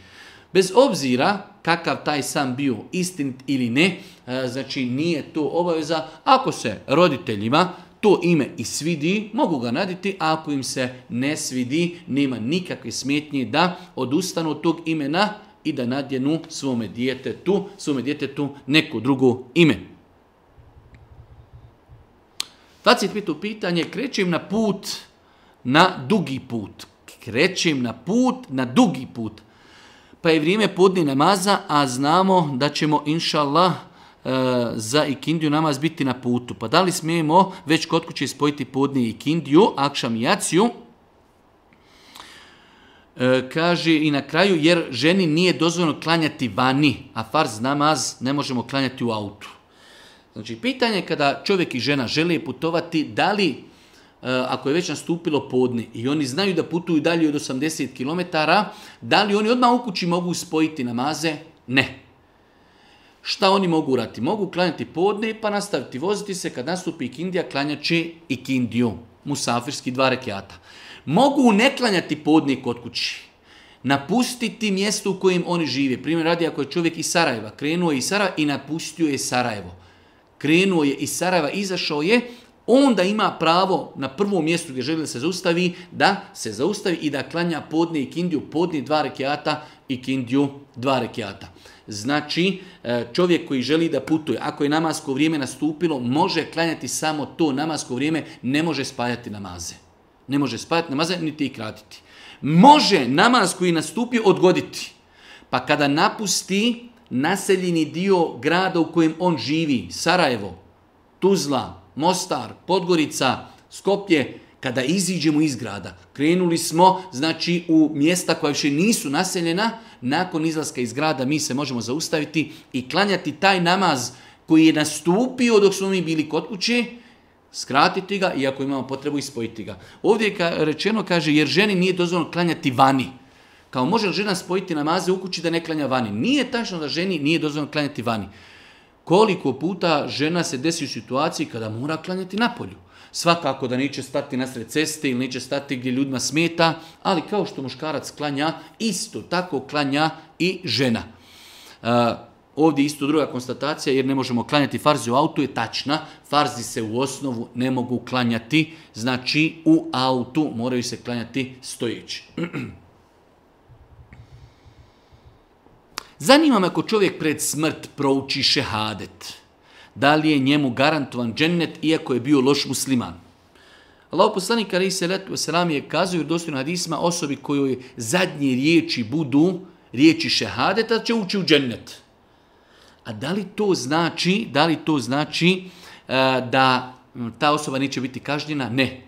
Bez obzira kakav taj sam bio, istinit ili ne, e, znači nije to obaveza. Ako se roditeljima to ime i svidi, mogu ga naditi, a ako im se ne svidi, nema nikakve smetnje da odustanu od tog imena i da nadjenu svome djetetu, svome djetetu neko drugo ime. 25. u pitanje, krećem na put, na dugi put. Krećem na put, na dugi put. Pa je vrijeme podni namaza, a znamo da ćemo, inša Allah, e, za ikindiju namaz biti na putu. Pa da li smijemo već kod kuće spojiti podni ikindiju, akšam i jaciju? E, kaže i na kraju, jer ženi nije dozvoljeno klanjati vani, a farz namaz ne možemo klanjati u autu. Znači, pitanje je kada čovjek i žena žele putovati, da li, e, ako je već nastupilo podne i oni znaju da putuju dalje od 80 km, da li oni odmah u kući mogu spojiti namaze? Ne. Šta oni mogu urati? Mogu klanjati podne pa nastaviti voziti se kad nastupi ikindija, i ikindiju, musafirski dva rekiata. Mogu ne klanjati podne kod kući, napustiti mjesto u kojem oni žive. Primjer radi ako je čovjek iz Sarajeva, krenuo je iz Sarajeva i napustio je Sarajevo krenuo je iz Sarajeva, izašao je, onda ima pravo na prvom mjestu gdje želi da se zaustavi, da se zaustavi i da klanja podne i kindiju, podne dva rekiata i kindiju dva rekiata. Znači, e, čovjek koji želi da putuje, ako je namasko vrijeme nastupilo, može klanjati samo to namasko vrijeme, ne može spajati namaze. Ne može spajati namaze, niti ih kratiti. Može namaz koji nastupio odgoditi. Pa kada napusti naseljeni dio grada u kojem on živi, Sarajevo, Tuzla, Mostar, Podgorica, Skopje, kada iziđemo iz grada, krenuli smo znači u mjesta koja više nisu naseljena, nakon izlaska iz grada mi se možemo zaustaviti i klanjati taj namaz koji je nastupio dok smo mi bili kod kuće, skratiti ga i ako imamo potrebu ispojiti ga. Ovdje je rečeno, kaže, jer ženi nije dozvoljeno klanjati vani. Kao može li žena spojiti namaze u kući da ne klanja vani? Nije tačno da ženi nije dozvoljeno klanjati vani. Koliko puta žena se desi u situaciji kada mora klanjati na polju? Svakako da neće stati nasred ceste ili neće stati gdje ljudima smeta, ali kao što muškarac klanja, isto tako klanja i žena. Uh, ovdje isto druga konstatacija, jer ne možemo klanjati farzi u autu, je tačna. Farzi se u osnovu ne mogu klanjati, znači u autu moraju se klanjati stojeći. Zanima me ako čovjek pred smrt prouči šehadet, da li je njemu garantovan džennet iako je bio loš musliman. Allah poslanik ali se letu selam je kazao u na hadisma osobi kojoj zadnje riječi budu riječi šehadeta će ući u džennet. A da li to znači, da li to znači e, da ta osoba neće biti kažnjena? Ne.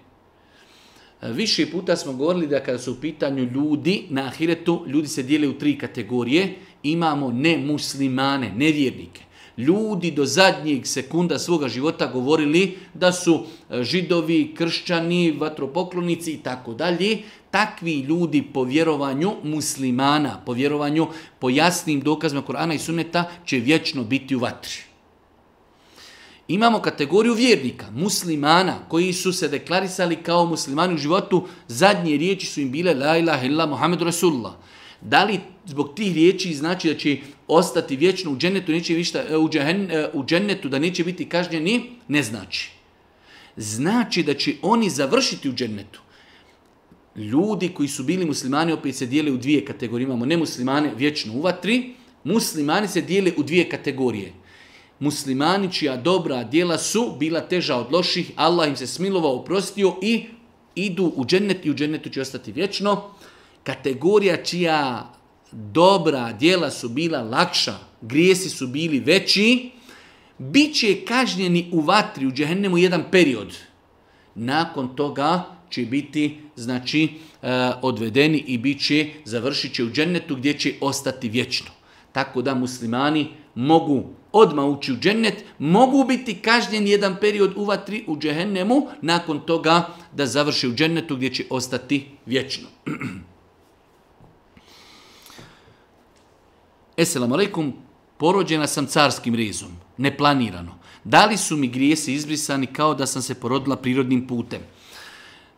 E, više puta smo govorili da kada su u pitanju ljudi na ahiretu, ljudi se dijele u tri kategorije imamo nemuslimane, nevjernike. Ljudi do zadnjeg sekunda svoga života govorili da su e, židovi, kršćani, vatropoklonici i tako dalje. Takvi ljudi po vjerovanju muslimana, po vjerovanju po jasnim dokazima Korana i Suneta će vječno biti u vatri. Imamo kategoriju vjernika, muslimana, koji su se deklarisali kao muslimani u životu, zadnje riječi su im bile la ilaha illa Muhammed Rasulullah. Da li zbog tih riječi znači da će ostati vječno u džennetu, neće ništa, e, u, e, u da neće biti kažnjeni, ne znači. Znači da će oni završiti u džennetu. Ljudi koji su bili muslimani opet se dijele u dvije kategorije. Imamo nemuslimane vječno u vatri, muslimani se dijele u dvije kategorije. Muslimani čija dobra djela su bila teža od loših, Allah im se smilovao, oprostio i idu u džennet i u džennetu će ostati vječno. Kategorija čija dobra djela su bila lakša, grijesi su bili veći, bit će kažnjeni u vatri, u džehennemu jedan period. Nakon toga će biti znači e, odvedeni i bit će, završit će u džennetu gdje će ostati vječno. Tako da muslimani mogu odmah ući u džennet, mogu biti kažnjeni jedan period u vatri u džehennemu, nakon toga da završe u džennetu gdje će ostati vječno. Esselam alaikum, porođena sam carskim rezom, neplanirano. Da li su mi grijesi izbrisani kao da sam se porodila prirodnim putem?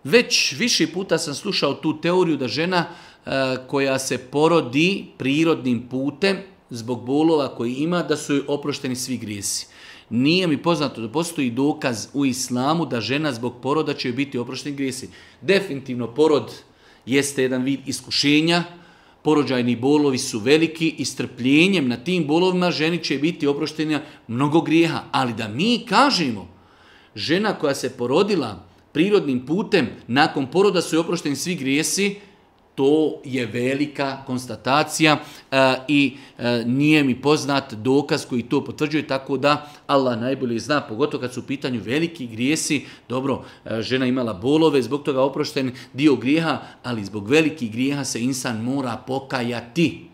Već više puta sam slušao tu teoriju da žena e, koja se porodi prirodnim putem zbog bolova koji ima, da su joj oprošteni svi grijesi. Nije mi poznato da postoji dokaz u islamu da žena zbog poroda će biti oprošteni grijesi. Definitivno porod jeste jedan vid iskušenja, porođajni bolovi su veliki i strpljenjem na tim bolovima ženi će biti oproštena mnogo grijeha. Ali da mi kažemo, žena koja se porodila prirodnim putem, nakon poroda su joj oprošteni svi grijesi, to je velika konstatacija e, i e, nije mi poznat dokaz koji to potvrđuje, tako da Allah najbolje zna, pogotovo kad su u pitanju veliki grijesi, dobro, e, žena imala bolove, zbog toga oprošten dio grijeha, ali zbog velikih grijeha se insan mora pokajati.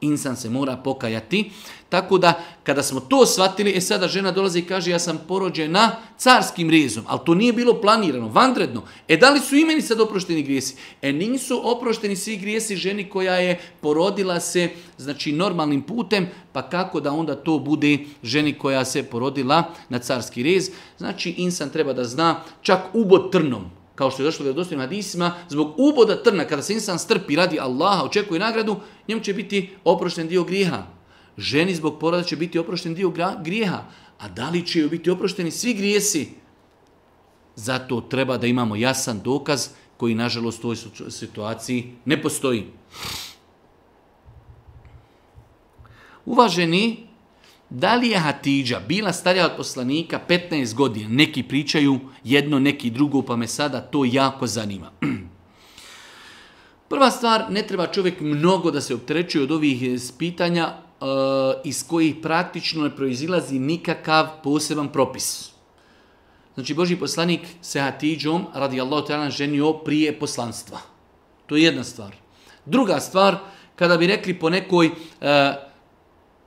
Insan se mora pokajati, tako da, kada smo to shvatili, e sada žena dolazi i kaže ja sam porođena carskim rezom, ali to nije bilo planirano, vandredno. E da li su imeni meni sad oprošteni grijesi? E nisu oprošteni svi grijesi ženi koja je porodila se, znači normalnim putem, pa kako da onda to bude ženi koja se porodila na carski rez? Znači insan treba da zna čak ubod trnom, kao što je došlo do na hadisima, zbog uboda trna, kada se insan strpi radi Allaha, očekuje nagradu, njemu će biti oprošten dio grijeha. Ženi zbog poroda će biti oprošten dio grijeha, a da li će joj biti oprošteni svi grijesi? Zato treba da imamo jasan dokaz koji nažalost u ovoj situaciji ne postoji. Uvaženi, da li je Hatidža bila starija od poslanika 15 godina? Neki pričaju jedno, neki drugo, pa me sada to jako zanima. Prva stvar, ne treba čovjek mnogo da se opterećuje od ovih eh, pitanja, Eh, iz kojih praktično ne proizilazi nikakav poseban propis. Znači, Boži poslanik se Hatidžom, radi Allah ženio prije poslanstva. To je jedna stvar. Druga stvar, kada bi rekli po nekoj, eh,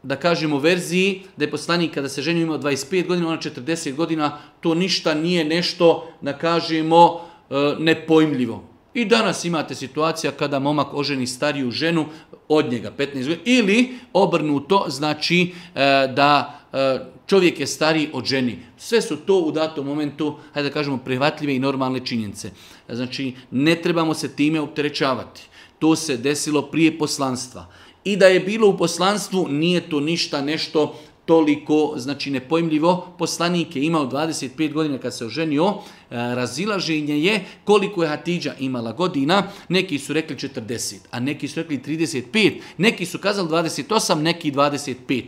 da kažemo, verziji, da je poslanik kada se ženio imao 25 godina, ona 40 godina, to ništa nije nešto, da kažemo, eh, nepojmljivo. I danas imate situacija kada momak oženi stariju ženu od njega 15 godina ili obrnuto znači e, da e, čovjek je stariji od ženi. Sve su to u datom momentu, hajde da kažemo, prihvatljive i normalne činjenice. Znači, ne trebamo se time opterećavati. To se desilo prije poslanstva. I da je bilo u poslanstvu, nije to ništa nešto toliko, znači nepojmljivo, poslanik je imao 25 godina kad se oženio, e, razilaženje je koliko je Hatidža imala godina, neki su rekli 40, a neki su rekli 35, neki su kazali 28, neki 25.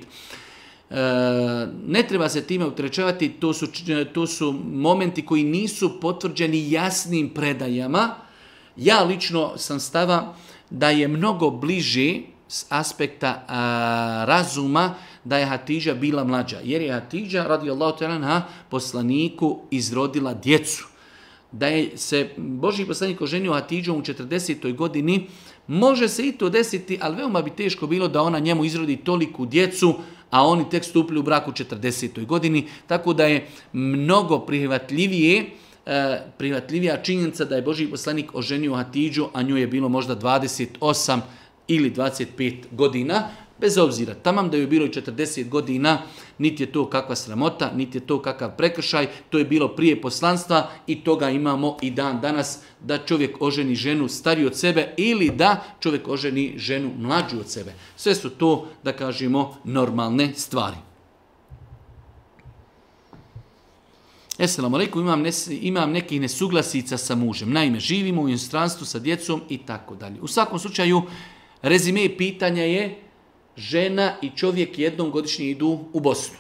E, ne treba se time utrečavati, to su, e, to su momenti koji nisu potvrđeni jasnim predajama. Ja lično sam stava da je mnogo bliži s aspekta razuma da je Hatidža bila mlađa. Jer je Hatidža, radijallahu na poslaniku izrodila djecu. Da je se Boži poslanik oženio Hatidžom u 40. godini, može se i to desiti, ali veoma bi teško bilo da ona njemu izrodi toliku djecu, a oni tek stupili u brak u 40. godini, tako da je mnogo prihvatljivije e, prihvatljivija činjenica da je Boži poslanik oženio Hatidžu, a nju je bilo možda 28 ili 25 godina, Bez obzira, tamam da je bilo i 40 godina, niti je to kakva sramota, niti je to kakav prekršaj, to je bilo prije poslanstva i toga imamo i dan danas da čovjek oženi ženu stariju od sebe ili da čovjek oženi ženu mlađu od sebe. Sve su to, da kažemo, normalne stvari. Esselamu alaikum, imam, ne, imam nekih nesuglasica sa mužem. Naime, živimo u inostranstvu sa djecom i tako dalje. U svakom slučaju, rezime pitanja je žena i čovjek jednom godišnje idu u Bosnu.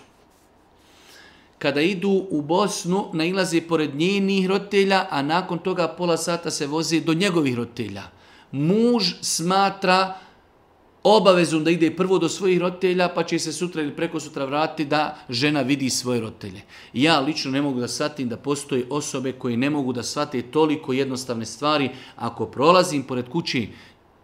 Kada idu u Bosnu, nailaze pored njenih roditelja, a nakon toga pola sata se vozi do njegovih roditelja. Muž smatra obavezom da ide prvo do svojih roditelja, pa će se sutra ili preko sutra vratiti da žena vidi svoje roditelje. Ja lično ne mogu da shvatim da postoje osobe koje ne mogu da shvate toliko jednostavne stvari. Ako prolazim pored kući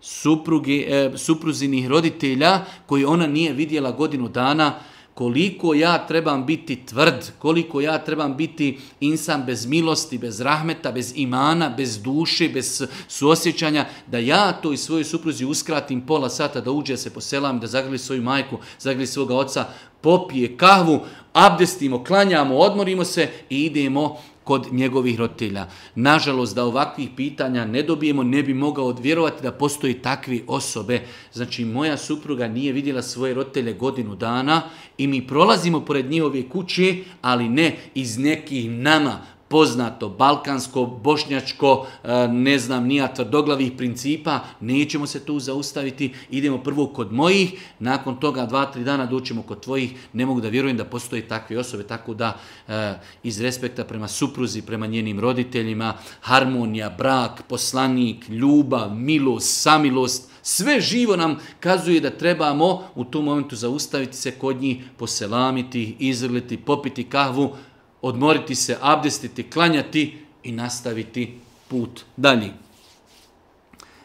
supruge, e, supruzinih roditelja koji ona nije vidjela godinu dana, koliko ja trebam biti tvrd, koliko ja trebam biti insan bez milosti, bez rahmeta, bez imana, bez duše, bez suosjećanja, da ja to i svojoj supruzi uskratim pola sata da uđe, se poselam, da zagrli svoju majku, zagrli svoga oca, popije kahvu, abdestimo, klanjamo, odmorimo se i idemo kod njegovih roditelja. Nažalost, da ovakvih pitanja ne dobijemo, ne bi mogao odvjerovati da postoji takvi osobe. Znači, moja supruga nije vidjela svoje roditelje godinu dana i mi prolazimo pored njihove kuće, ali ne iz nekih nama poznato balkansko, bošnjačko, e, ne znam, nija tvrdoglavih principa, nećemo se tu zaustaviti, idemo prvo kod mojih, nakon toga dva, tri dana doćemo kod tvojih, ne mogu da vjerujem da postoje takve osobe, tako da e, iz respekta prema supruzi, prema njenim roditeljima, harmonija, brak, poslanik, ljubav, milost, samilost, sve živo nam kazuje da trebamo u tom momentu zaustaviti se kod njih, poselamiti, izrliti, popiti kahvu, odmoriti se, abdestiti, klanjati i nastaviti put dalje.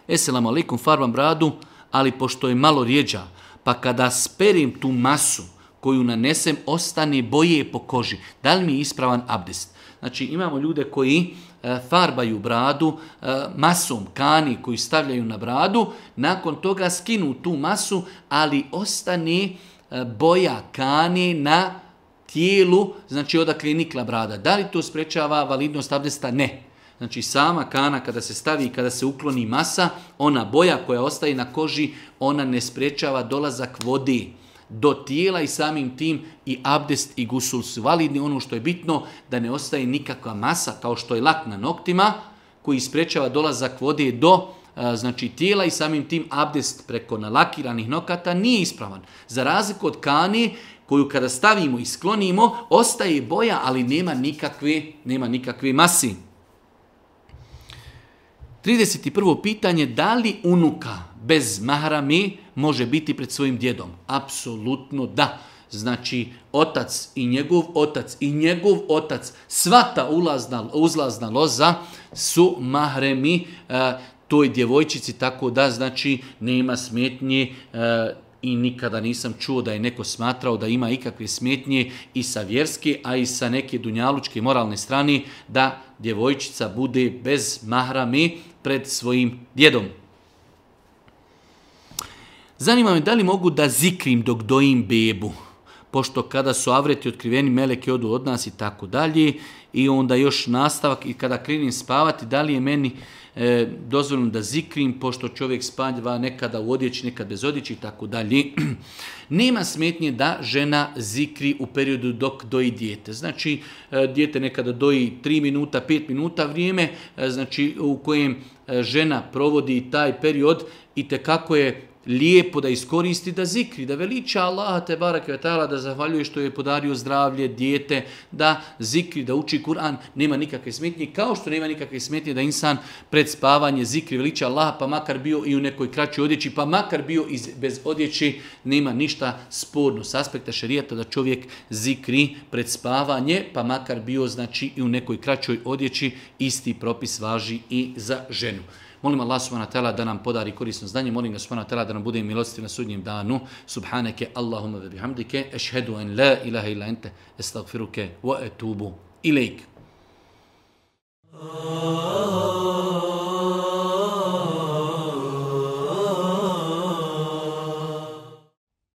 Eselamu alaikum, farbam bradu, ali pošto je malo rijeđa, pa kada sperim tu masu koju nanesem, ostane boje po koži. Da li mi je ispravan abdest? Znači imamo ljude koji e, farbaju bradu e, masom kani koji stavljaju na bradu, nakon toga skinu tu masu, ali ostane e, boja kani na tijelu, znači odakle je nikla brada. Da li to sprečava validnost abdesta? Ne. Znači sama kana kada se stavi i kada se ukloni masa, ona boja koja ostaje na koži, ona ne sprečava dolazak vode do tijela i samim tim i abdest i gusul su validni. Ono što je bitno da ne ostaje nikakva masa kao što je lak na noktima koji sprečava dolazak vode do znači tijela i samim tim abdest preko nalakiranih nokata nije ispravan. Za razliku od kani koju kada stavimo i sklonimo, ostaje boja, ali nema nikakve, nema nikakve masi. 31. pitanje, da li unuka bez mahrami može biti pred svojim djedom? Apsolutno da. Znači, otac i njegov otac i njegov otac, sva ta ulazna, uzlazna loza su mahremi e, toj djevojčici, tako da, znači, nema smetnje e, i nikada nisam čuo da je neko smatrao da ima ikakve smetnje i sa vjerske, a i sa neke dunjalučke moralne strane, da djevojčica bude bez mahrame pred svojim djedom. Zanima me da li mogu da zikrim dok dojim bebu, pošto kada su avreti otkriveni, meleke odu od nas i tako dalje, i onda još nastavak i kada krenim spavati, da li je meni e, da zikrim, pošto čovjek spaljava nekada u odjeći, nekad bez odjeći i tako dalje. Nema smetnje da žena zikri u periodu dok doji dijete. Znači, e, dijete nekada doji 3 minuta, 5 minuta vrijeme, e, znači u kojem e, žena provodi taj period i tekako je lijepo da iskoristi, da zikri, da veliča Allaha te barake ta'ala, da zahvaljuje što je podario zdravlje, dijete, da zikri, da uči Kur'an, nema nikakve smetnje, kao što nema nikakve smetnje da insan pred spavanje zikri, veliča Allaha, pa makar bio i u nekoj kraćoj odjeći, pa makar bio i bez odjeći, nema ništa sporno s aspekta šerijata da čovjek zikri pred spavanje, pa makar bio znači i u nekoj kraćoj odjeći, isti propis važi i za ženu. Molim Allah subhanahu wa ta'ala da nam podari korisno znanje, molim ga subhanahu wa ta'ala da nam bude milostiv na sudnjem danu. Subhaneke Allahumma ve bihamdike, ešhedu en la ilaha ila ente, estagfiruke wa etubu ilaik.